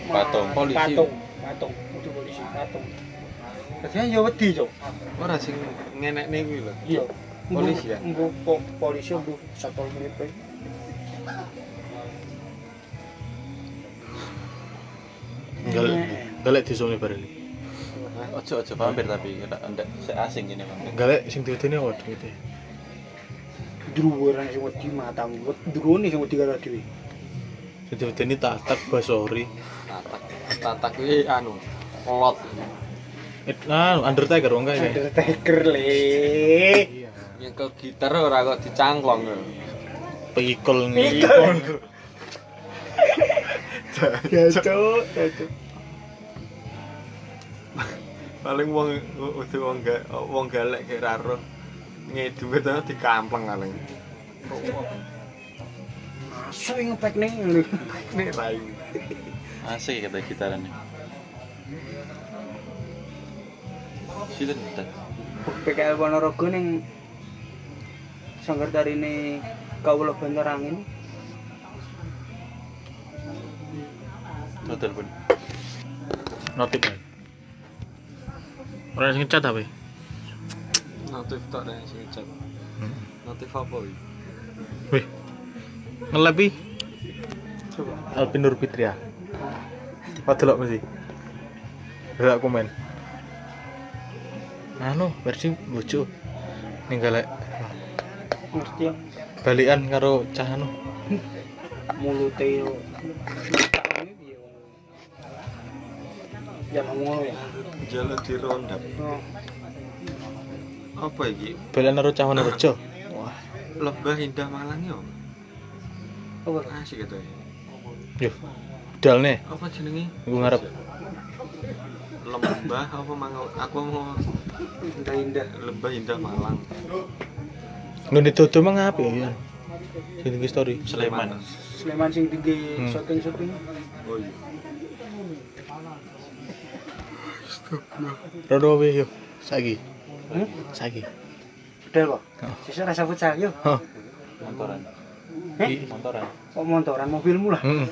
[SPEAKER 5] Patung,
[SPEAKER 1] polisi.
[SPEAKER 3] Patung, patung, kudu polisi, patung. Jadi ya wedi, Cok.
[SPEAKER 1] ora sing ngenekne kuwi lho
[SPEAKER 3] Iya.
[SPEAKER 1] Polisi ya?
[SPEAKER 3] Mbu po- polisi mbu satpol PP.
[SPEAKER 2] Galek galek disone bareng.
[SPEAKER 5] ojo ojo vampir tapi ndak asing ini vampir
[SPEAKER 2] Galek sing ditutini apa duwite?
[SPEAKER 3] Druwuran sing wedi matamu. Drone sing wedi karo dhewe.
[SPEAKER 2] Sing ditutini tatak basori.
[SPEAKER 1] tatak tatak kuwi anu lot
[SPEAKER 2] Eh, nah, Undertaker wong kae.
[SPEAKER 3] Undertaker le.
[SPEAKER 1] Yang ke gitar ora kok dicangklong
[SPEAKER 2] Pikul
[SPEAKER 3] Pikul. Ya, Cok. Ya, Cok.
[SPEAKER 1] paling wong wong ga wong galek kayak raro ngeduwe ta dikampleng paling
[SPEAKER 3] yang ngepek nih lho.
[SPEAKER 1] nek rayu
[SPEAKER 5] asik kata gitarannya silen dah
[SPEAKER 3] PKL Ponorogo ning sanggar tarine Kawula Bantar Angin.
[SPEAKER 5] Betul pun
[SPEAKER 2] Notif. ae. Ora sing cat apa?
[SPEAKER 1] Notif tok nek sing chat notif apa iki
[SPEAKER 2] Wih. Ngelepi
[SPEAKER 3] Coba.
[SPEAKER 2] Alvin Nur Fitria. Apa delok mesti? Komen. Anu, versi lucu. Ning galek
[SPEAKER 3] Ngerti ya.
[SPEAKER 2] balikan karo cah anu.
[SPEAKER 3] Mulute yo. Ya ngono ya.
[SPEAKER 1] jalur di rondap
[SPEAKER 3] Oh.
[SPEAKER 1] Apa iki
[SPEAKER 2] Balikan karo cah Wonorejo. Wah,
[SPEAKER 1] lebah indah malang yo
[SPEAKER 3] Apa?
[SPEAKER 1] Asik gitu ya.
[SPEAKER 2] Yo. Dal nih,
[SPEAKER 1] Apa jenenge?
[SPEAKER 2] Iku ngarep.
[SPEAKER 1] Lembah apa mango? Aku mau
[SPEAKER 3] Indah-indah.
[SPEAKER 1] lembah indah Malang.
[SPEAKER 2] ngene dodo mang apa ya? Iki story.
[SPEAKER 5] Sleman.
[SPEAKER 3] Sleman sing tinggi
[SPEAKER 2] Hmm.
[SPEAKER 3] syuting-syuting.
[SPEAKER 1] Oh iya.
[SPEAKER 2] Rodo yo. Saiki.
[SPEAKER 3] Hmm?
[SPEAKER 2] Saiki.
[SPEAKER 3] Bedel kok.
[SPEAKER 2] Oh.
[SPEAKER 3] Sisa rasa futsal yo.
[SPEAKER 2] Hah.
[SPEAKER 5] Montoran.
[SPEAKER 3] Eh?
[SPEAKER 5] Montoran.
[SPEAKER 3] Kok montoran mobilmu lah.
[SPEAKER 2] Heeh.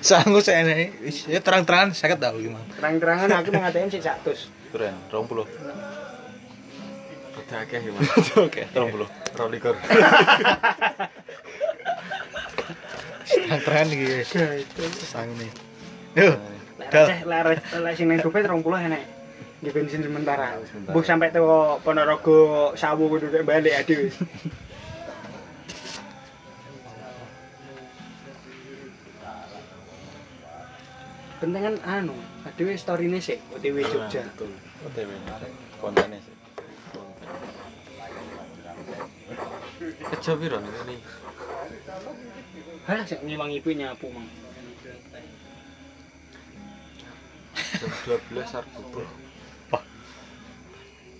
[SPEAKER 2] Sanggup saya nih, ya terang-terangan saya tahu gimana.
[SPEAKER 3] Terang-terangan aku ATM sik 100.
[SPEAKER 5] Keren. 20.
[SPEAKER 1] Udah akeh ya, Mas.
[SPEAKER 5] Oke, 30.
[SPEAKER 1] Rolikur.
[SPEAKER 2] Terang-terangan iki.
[SPEAKER 3] Gitu.
[SPEAKER 2] Sang nih. Yo.
[SPEAKER 3] Lek lek re- lek sing nang dompet 20 enek. Nggih bensin sementara. Mbok sampai teko Ponorogo sawu kudu nek balik ade wis. Penting kan anu, adewe storyne sik OTW Jogja.
[SPEAKER 5] OTW. Kontennya sih.
[SPEAKER 1] Kerja piro nih ini?
[SPEAKER 3] Halah sik ngilang ibu nyapu mang.
[SPEAKER 1] Jam 12 sarbu bro.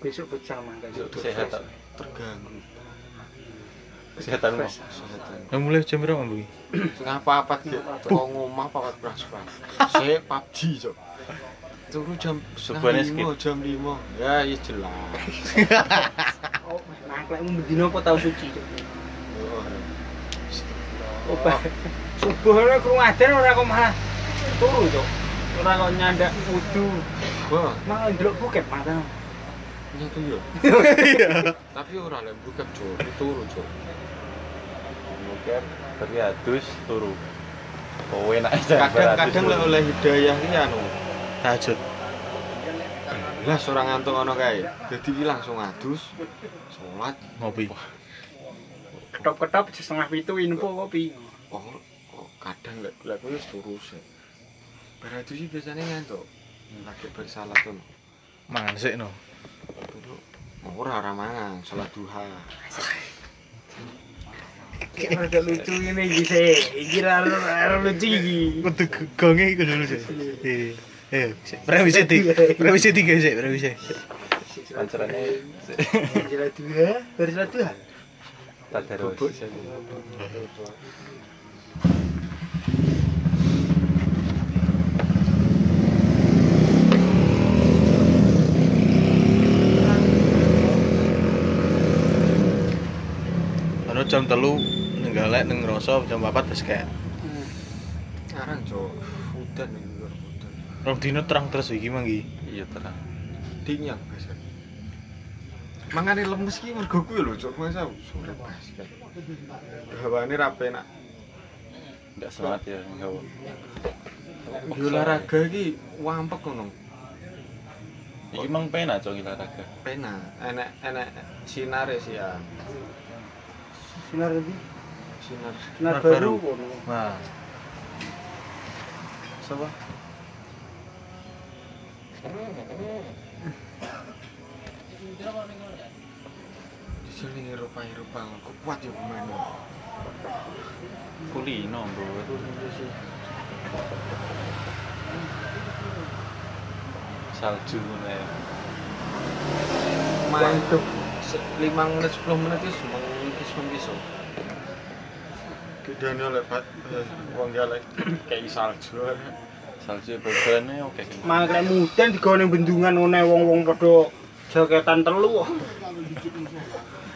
[SPEAKER 3] Besok futsal mang kan.
[SPEAKER 5] Sehat tak?
[SPEAKER 1] Terganggu.
[SPEAKER 5] Kesehatanmu.
[SPEAKER 1] Kesehatan.
[SPEAKER 2] Yang mulai jam berapa mbak?
[SPEAKER 1] Setengah papat gitu. Teko ngomah papat. Saya PUBG cok. Turu jam setengah lima, jam lima. Ya iya jelas.
[SPEAKER 3] Oh, mendino apa tau suci. Cuk?
[SPEAKER 1] Oh,
[SPEAKER 3] Oh. Subuh ora krungu adzan ora kok malah turu, Cuk. Ora kok nyandak wudu.
[SPEAKER 1] Wah,
[SPEAKER 3] Malah ndelok buket mata.
[SPEAKER 1] nyatu ya. Tapi ora lek buka cok, turu cok.
[SPEAKER 5] Mungkin tapi adus turu. Oh enak.
[SPEAKER 1] Kadang-kadang lek oleh hidayah ki anu.
[SPEAKER 2] Tahajud.
[SPEAKER 1] Lah seorang ngantuk ono kae. Dadi ki langsung adus. Salat.
[SPEAKER 2] Ngopi.
[SPEAKER 3] Ketop-ketop setengah pitu info kopi.
[SPEAKER 1] Oh, oh kadang lek lek wis turu sih. Berarti sih biasanya ngantuk. Lagi bersalat tuh.
[SPEAKER 2] Mangan sik no.
[SPEAKER 1] Turu. Ora ora mangan, salat duha.
[SPEAKER 3] Kayak rada lucu ini iki sih. Iki ra ra lucu iki.
[SPEAKER 2] Kudu gonge iku dulu sih. Eh, eh, premisi tiga, premisi tiga sih, premisi.
[SPEAKER 5] Pancerannya
[SPEAKER 3] Bersalat duha, bersalat duha.
[SPEAKER 5] tadarus.
[SPEAKER 1] Bubuk.
[SPEAKER 2] Jam telu nenggalek neng ngerasa jam 4 wis kayak.
[SPEAKER 1] Sekarang cok, udan nih luar udan.
[SPEAKER 2] Rong dino terang terus iki manggi.
[SPEAKER 5] Iya terang.
[SPEAKER 1] Dingin biasa. Mangane lemes ki mergo kuwi lho cok, masa sore basket. Hawane ra penak.
[SPEAKER 5] Enggak semangat ya enggak.
[SPEAKER 1] Di olahraga iki wampek ngono.
[SPEAKER 5] Iki emang penak cok olahraga.
[SPEAKER 1] Penak, enek enek sinare sih ya.
[SPEAKER 3] Sinar ndi?
[SPEAKER 1] Sinar
[SPEAKER 3] Sinar
[SPEAKER 2] Sinar
[SPEAKER 3] baru
[SPEAKER 2] baru. Nah?
[SPEAKER 1] Di sini kok kuat ya pemain.
[SPEAKER 5] Kulino bro. Salju ya.
[SPEAKER 1] Main tuh 5 menit 10 menit wis mengikis Kidane oleh bat wong galek kayak salju.
[SPEAKER 5] Salju bebannya oke.
[SPEAKER 3] Mangkle mudan digone bendungan ngene wong-wong padha jaketan telu.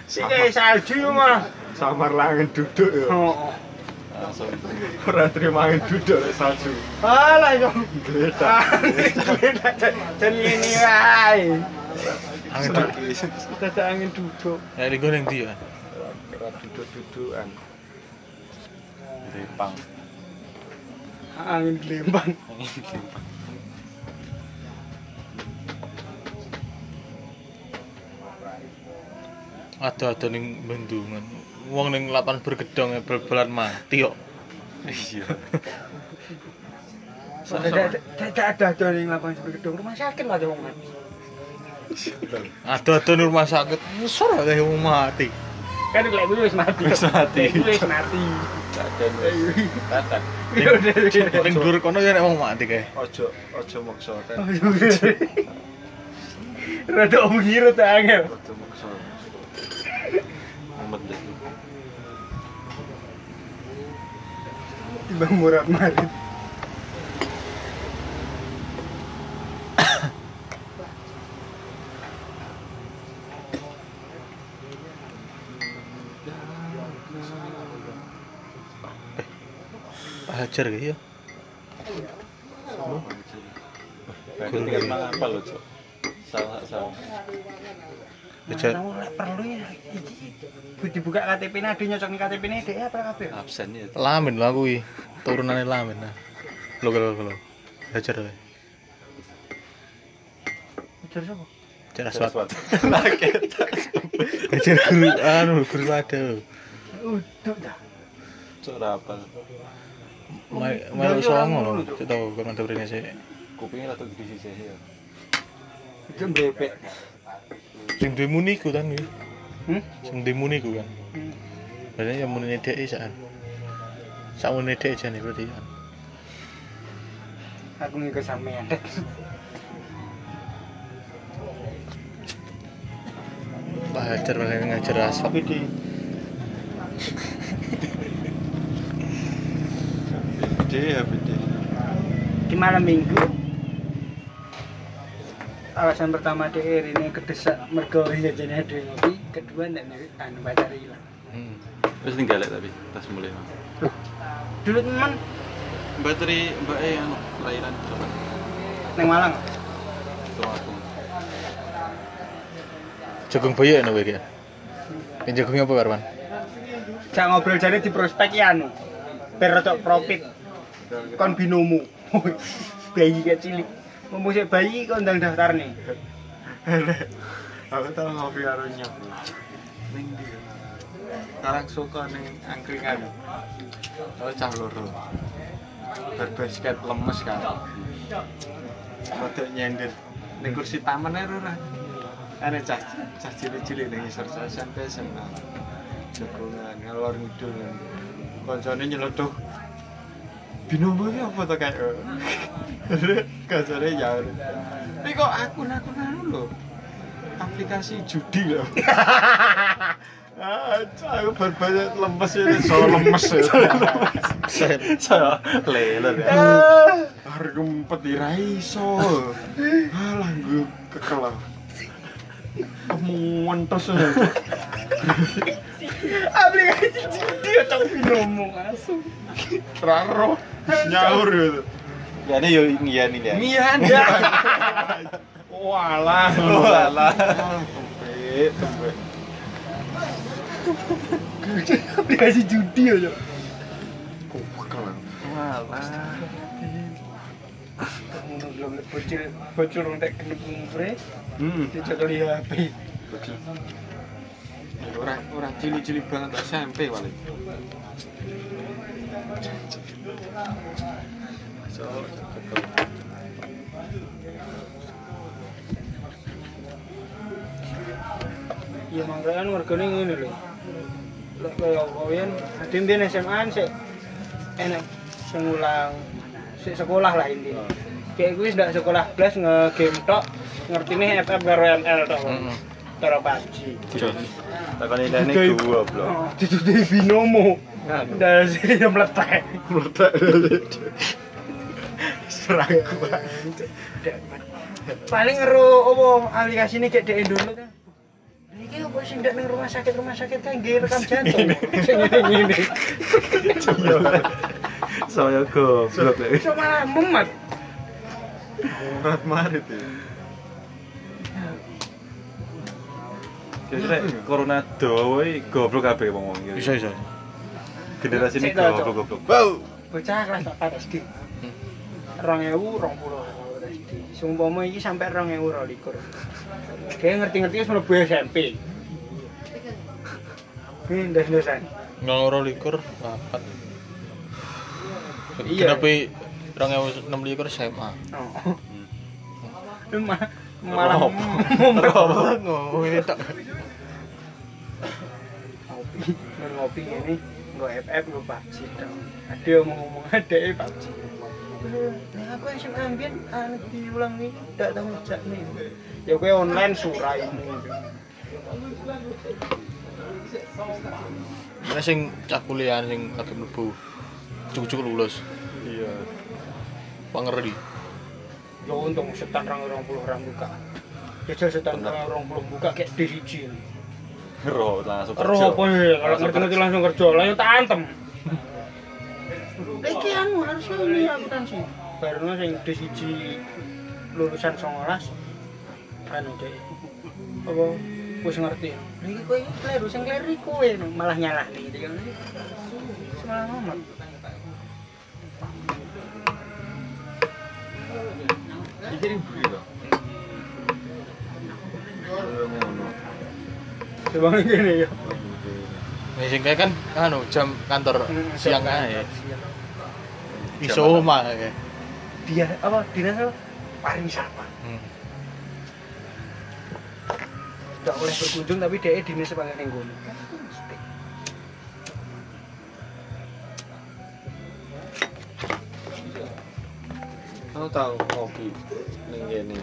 [SPEAKER 3] Sing kayak salju mah.
[SPEAKER 1] Samar langen duduk ya.
[SPEAKER 3] Oh.
[SPEAKER 5] Langsung
[SPEAKER 1] Ora terima angin duduk lek salju.
[SPEAKER 3] Alah yo.
[SPEAKER 1] Gledak.
[SPEAKER 3] Dan ini wae.
[SPEAKER 2] angin tuh.
[SPEAKER 3] Dadak angin duduk.
[SPEAKER 2] Ya di goreng dia.
[SPEAKER 1] Ora duduk-dudukan.
[SPEAKER 5] Ripang.
[SPEAKER 3] Angin lembang.
[SPEAKER 2] Ada-ada ning bendungan. Wong ning lapangan bergedong ya bal-balan mati kok.
[SPEAKER 5] Iya.
[SPEAKER 3] Dadak ada ada ning lapangan seperti gedung rumah sakit lah wong mati.
[SPEAKER 2] Ada-ada ning rumah sakit. Ngesor kayak wong mati.
[SPEAKER 3] Kan lek kuwi wis mati
[SPEAKER 5] Wis mati.
[SPEAKER 3] Kuwi wis mati
[SPEAKER 5] Kadang wis
[SPEAKER 3] udah
[SPEAKER 2] Ning dhuwur kono ya nek wong mati kae.
[SPEAKER 1] Ojo ojo maksa kan.
[SPEAKER 3] Rada omongiro tak angel
[SPEAKER 1] Ojo maksa.
[SPEAKER 5] Mumet deh.
[SPEAKER 3] timbang murad marit
[SPEAKER 2] Hajar kae ya.
[SPEAKER 5] Apa lo, Cok? Salah salah.
[SPEAKER 2] Hajar.
[SPEAKER 3] Lek perlu ya iki dibuka KTP ne ade nyocok KTP ne dhek apa kabeh
[SPEAKER 5] Absen ya.
[SPEAKER 2] Lamin lah kuwi. Turunane lamin nah. Lho lho lho. Hajar kae.
[SPEAKER 3] Ujar sapa
[SPEAKER 2] Hajar aswat.
[SPEAKER 5] Lagi.
[SPEAKER 2] Hajar guru anu guru ada.
[SPEAKER 3] Uduk dah
[SPEAKER 5] Cok rapal.
[SPEAKER 2] Mai songo lho. Cek tau kan mantep rene sik.
[SPEAKER 5] Kupingnya rada gede sih ya.
[SPEAKER 3] itu mblepek
[SPEAKER 2] Sing duwe muni ku kan kuwi.
[SPEAKER 3] hmm
[SPEAKER 2] Sing duwe muni ku kan. Berarti yang muni dhek sak. Sak muni dhek jane berarti kan.
[SPEAKER 3] aku ngikut sampean
[SPEAKER 2] Pak Hajar bakal ngajar aswat.
[SPEAKER 3] Bidi
[SPEAKER 1] Gede ya
[SPEAKER 3] di malam minggu alasan pertama DR ini kedesak mergo jajannya ada ngopi kedua ndak anu pacar hilang
[SPEAKER 2] Hmm.
[SPEAKER 5] Terus tinggal ya tapi tas mulai mah.
[SPEAKER 3] dulu teman
[SPEAKER 5] Bateri Mbak E anu lahiran berapa?
[SPEAKER 3] neng Malang
[SPEAKER 5] Tuh aku.
[SPEAKER 2] Jagung boyo anu kowe iki. Yang jagungnya apa Karman?
[SPEAKER 3] jak ngobrol jane di prospek ya anu per rodok profit kon binomu bayi kecil mau sik bayi kok ndang daftar nih
[SPEAKER 1] Aku tau ngopi karo nyok. Ning ndi? Karang suka ning angkringan. Oh cah loro. Berbasket lemes kan. Rodok nyender. Ning kursi taman ae ora. Ane cah cah cilik-cilik ning isor cah SMP SMA. Jagongan ngalor ngidul. Koncone nyelodok. Binomo iki apa to kayak? Kancane ya. Tapi kok akun-akun anu lho. aplikasi judi loh. Aku berbalik lemes ini, so lemes ya.
[SPEAKER 5] Saya lele ya.
[SPEAKER 1] Hari ngumpet di raiso. Alah, gue kekelah. Kemuan terus ya.
[SPEAKER 3] aplikasi judi atau binomo asu
[SPEAKER 1] Raro, nyaur ya
[SPEAKER 5] ya ini yuk ngian ini ya
[SPEAKER 1] ngian ya walah
[SPEAKER 5] walah
[SPEAKER 3] dikasih judi aja Wah, lah. Bocil, bocil orang tak kena kumpre.
[SPEAKER 1] Hmm.
[SPEAKER 3] Dia cakap lihat HP.
[SPEAKER 1] Bocil. Orang, orang cili-cili banget SMP wali.
[SPEAKER 3] Iya manggaan wargane ngene lho. Lek kaya koyen ade mbiyen SMA sik enak sing ulang sik sekolah lah intinya kayak gue ndak sekolah blas nge-game tok ngertine FF karo ML tok
[SPEAKER 2] Heeh.
[SPEAKER 3] cara PUBG
[SPEAKER 5] Takon ini
[SPEAKER 3] Ditutupi-
[SPEAKER 5] gua blok.
[SPEAKER 3] Oh, ditutupi binomo dan sih yang meletak
[SPEAKER 1] meletak serangku
[SPEAKER 3] paling ero apa aplikasi ini kayak di dulu kan ini apa sih? Ndak ning rumah sakit rumah sakit kan nggih rekam jantung. Sing ngene
[SPEAKER 5] Saya goblok. Ya.
[SPEAKER 3] malah mumet.
[SPEAKER 1] Murat marit ya.
[SPEAKER 5] Kira-kira corona doa iki goblok kabeh wong iki.
[SPEAKER 2] Bisa bisa.
[SPEAKER 5] Generasi ini
[SPEAKER 3] Cok.
[SPEAKER 5] goblok-goblok.
[SPEAKER 2] Wow.
[SPEAKER 3] bocah kelas 4 SD rong ewu rong puluh Sumpama iki sampai rong ewu rolikur Kayak ngerti-ngerti wis mlebu SMP Ini ndas-ndasan
[SPEAKER 2] Ngoro likur papat.
[SPEAKER 3] Iya.
[SPEAKER 2] Kenapa orang yang enam likur SMA?
[SPEAKER 3] Oh. Malah ngomong
[SPEAKER 2] Ngomongin tak.
[SPEAKER 3] apa ngopi ngopi ini nggo FF nggo PUBG to. Ade ngomong-ngomong adee PUBG. Lah aku SMA ambien ah, anu diulang iki dak tau ngejak nih. Ya kowe online suraimu. Ini
[SPEAKER 2] sing cak kuliah sing lagi mlebu. Cucu lulus.
[SPEAKER 1] Iya.
[SPEAKER 2] Pangeri.
[SPEAKER 3] Yo untung setan rang 20 rang buka. Jajal setan rang 20 buka kayak diriji. Siji
[SPEAKER 5] Ro langsung
[SPEAKER 3] Roh
[SPEAKER 5] kerja.
[SPEAKER 3] apa ya? Kalau ngerti-ngerti langsung kerja, lah yang tak antem. Iki anu harusnya ini akuntansi. Baru sing di siji lulusan 19 anu deh. Apa wis ngerti. Iki kowe kleru sing kleru kowe malah nyalah nih gitu kan. Semalah ngomong.
[SPEAKER 1] iki ribut lho
[SPEAKER 3] Coba ngene ya.
[SPEAKER 2] Nih sing kan anu jam kantor siang ae.
[SPEAKER 3] Siang.
[SPEAKER 2] Iso omah kayak.
[SPEAKER 3] Dia apa dinas apa? Pariwisata.
[SPEAKER 2] Hmm.
[SPEAKER 3] Tidak boleh berkunjung tapi dia dinas sebagai ning kono.
[SPEAKER 1] Aku tahu ngopi ning kene.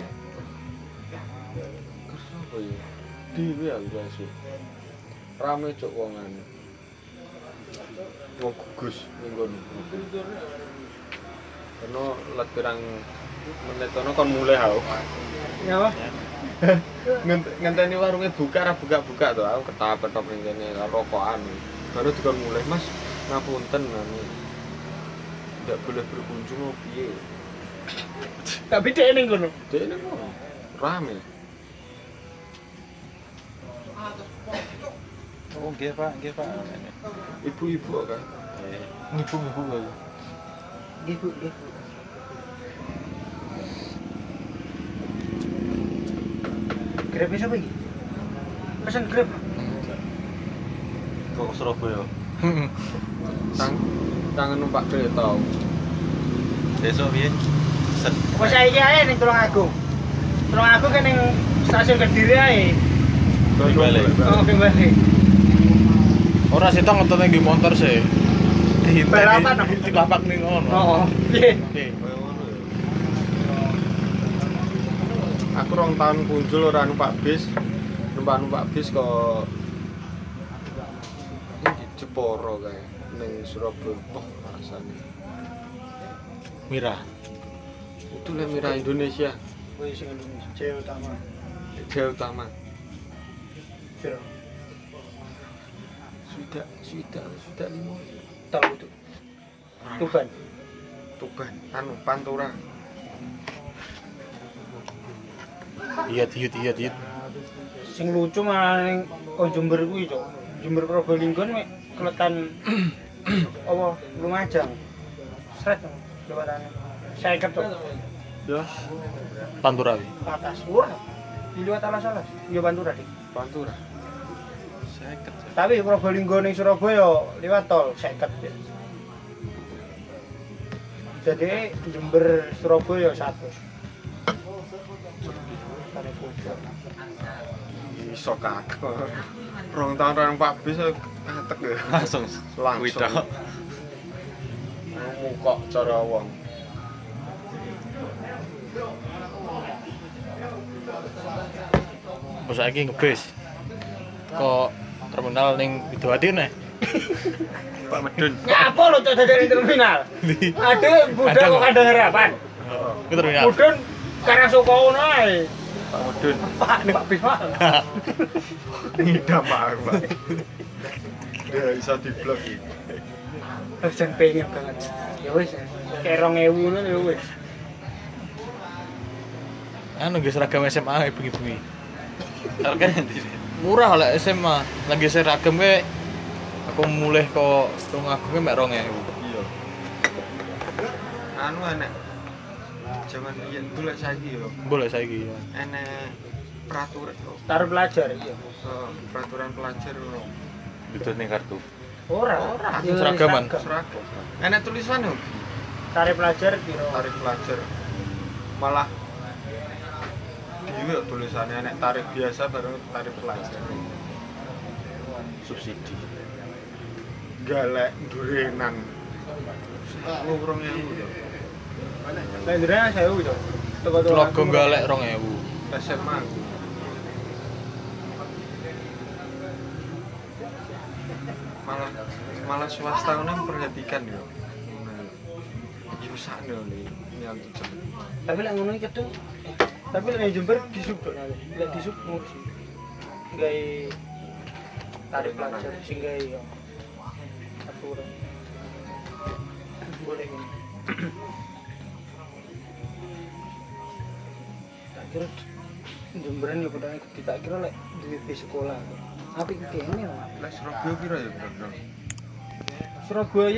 [SPEAKER 1] Terus apa ya? Dhewe aku langsung. Rame cok wongan. Wong gugus ning kono. Karena let pirang menit kono kon mulai aku.
[SPEAKER 3] Ya
[SPEAKER 1] ngenteni warungnya buka ra buka-buka tuh aku ketap-ketop ning kene rokokan. Baru dikon mulai, Mas. Ngapunten anu. Tidak boleh berkunjung oh piye.
[SPEAKER 3] Tapi dia ning kono.
[SPEAKER 1] Dek ini kok rame.
[SPEAKER 5] Oh, nggih Pak, nggih Pak.
[SPEAKER 1] Ibu-ibu kan.
[SPEAKER 2] Ngibu-ngibu kayak.
[SPEAKER 3] Ibu, ibu. Grab siapa iki? Pesan Grab.
[SPEAKER 5] Kok Surabaya.
[SPEAKER 1] Tang tangan numpak kereta.
[SPEAKER 5] Besok piye? Set.
[SPEAKER 3] Kok saiki ae ning Tulung Agung. Tulung Agung kan ning stasiun Kediri ae.
[SPEAKER 5] Balik.
[SPEAKER 3] Oh, kembali.
[SPEAKER 2] Ora sih ngetone di motor sih. Di
[SPEAKER 3] Balapan, no?
[SPEAKER 2] di bapak ning ngono.
[SPEAKER 3] Oh, piye?
[SPEAKER 2] Oke.
[SPEAKER 1] Kaya ngono ya. Aku rong tahun kunjul ora numpak bis. Numpak-numpak bis kok ini Jeporo kayak ning Surabaya. Oh, rasane.
[SPEAKER 2] Mira.
[SPEAKER 1] Itu lah Mira Indonesia.
[SPEAKER 3] Wis sing Indonesia Utama.
[SPEAKER 1] Jaya Utama. Sudah, sudah, sudah lima.
[SPEAKER 3] Tahu itu. Tuban.
[SPEAKER 1] Tuban, anu Pantura.
[SPEAKER 2] Iya, iya, iya, iya.
[SPEAKER 3] Sing lucu malah ning kon Jember kuwi, Cok. Jember Probolinggo mek keletan apa Lumajang. Sret. Saya Cok.
[SPEAKER 1] Ya,
[SPEAKER 2] Pantura. wi.
[SPEAKER 3] atas ur di luar alas-alas iya Pantura dik
[SPEAKER 1] Pantura.
[SPEAKER 5] Seket.
[SPEAKER 3] tapi Probolinggo ning Surabaya lewat tol 50 ya. jadi Jember Surabaya 100 Tane bocor.
[SPEAKER 1] Iso kakek. Rong tahun orang Pak bis katek ya.
[SPEAKER 5] Langsung.
[SPEAKER 1] Langsung. Muka cara wong.
[SPEAKER 2] Pas saiki ngebis. Kok terminal ning Widowati nih.
[SPEAKER 5] Pak Medun.
[SPEAKER 3] Ngapa lo cok dari terminal? Ada budak
[SPEAKER 2] Kadang.
[SPEAKER 3] kok ada harapan.
[SPEAKER 2] Itu terminal.
[SPEAKER 3] Mudun karena suka ngono ae.
[SPEAKER 5] Pak Medun.
[SPEAKER 3] Pak nih Pak Bis mah.
[SPEAKER 1] Ngidam Pak aku, Pak. Dia bisa di blok iki.
[SPEAKER 3] Wis jan pengen banget. Ya wis, kayak 2000 ngono ya wis.
[SPEAKER 2] Anu guys seragam SMA bengi-bengi.
[SPEAKER 5] Harga nanti.
[SPEAKER 2] Murah lah SMA. Lagi seragam ke aku mulai kok rong agungnya mek 2000.
[SPEAKER 1] Iya. Anu enek zaman biyen dulu saiki yo
[SPEAKER 2] Boleh saiki ya.
[SPEAKER 1] enek peraturan
[SPEAKER 3] Taruh pelajar iya.
[SPEAKER 1] peraturan pelajar ngono.
[SPEAKER 5] Itu nih kartu.
[SPEAKER 3] Ora,
[SPEAKER 1] Ora,
[SPEAKER 3] Ya,
[SPEAKER 2] seragaman.
[SPEAKER 3] seragam.
[SPEAKER 1] Enek tulisan yo
[SPEAKER 3] Tarif pelajar piro?
[SPEAKER 1] tarif pelajar. Malah Iya tulisannya enek tarif biasa baru tarif pelajar.
[SPEAKER 5] Subsidi.
[SPEAKER 1] galek durenan aku urung ewu to
[SPEAKER 3] Lah ndene saya udah. Toko
[SPEAKER 2] Logo galek 2000.
[SPEAKER 1] SMA aku malah malah swasta kan memperhatikan yo nih nyantut cepet
[SPEAKER 3] Tapi lek ngono iki eh, tapi lek Jember disub kok. Lek disub ngurusi. Gawe tarik pelajar sing gawe yo. Aturan. Boleh gini. Tak kira Jemberan yo padahal gede tak kira lek bis sekolah. Apik kene lah.
[SPEAKER 1] lah Surabaya kira ya bener
[SPEAKER 3] Surabaya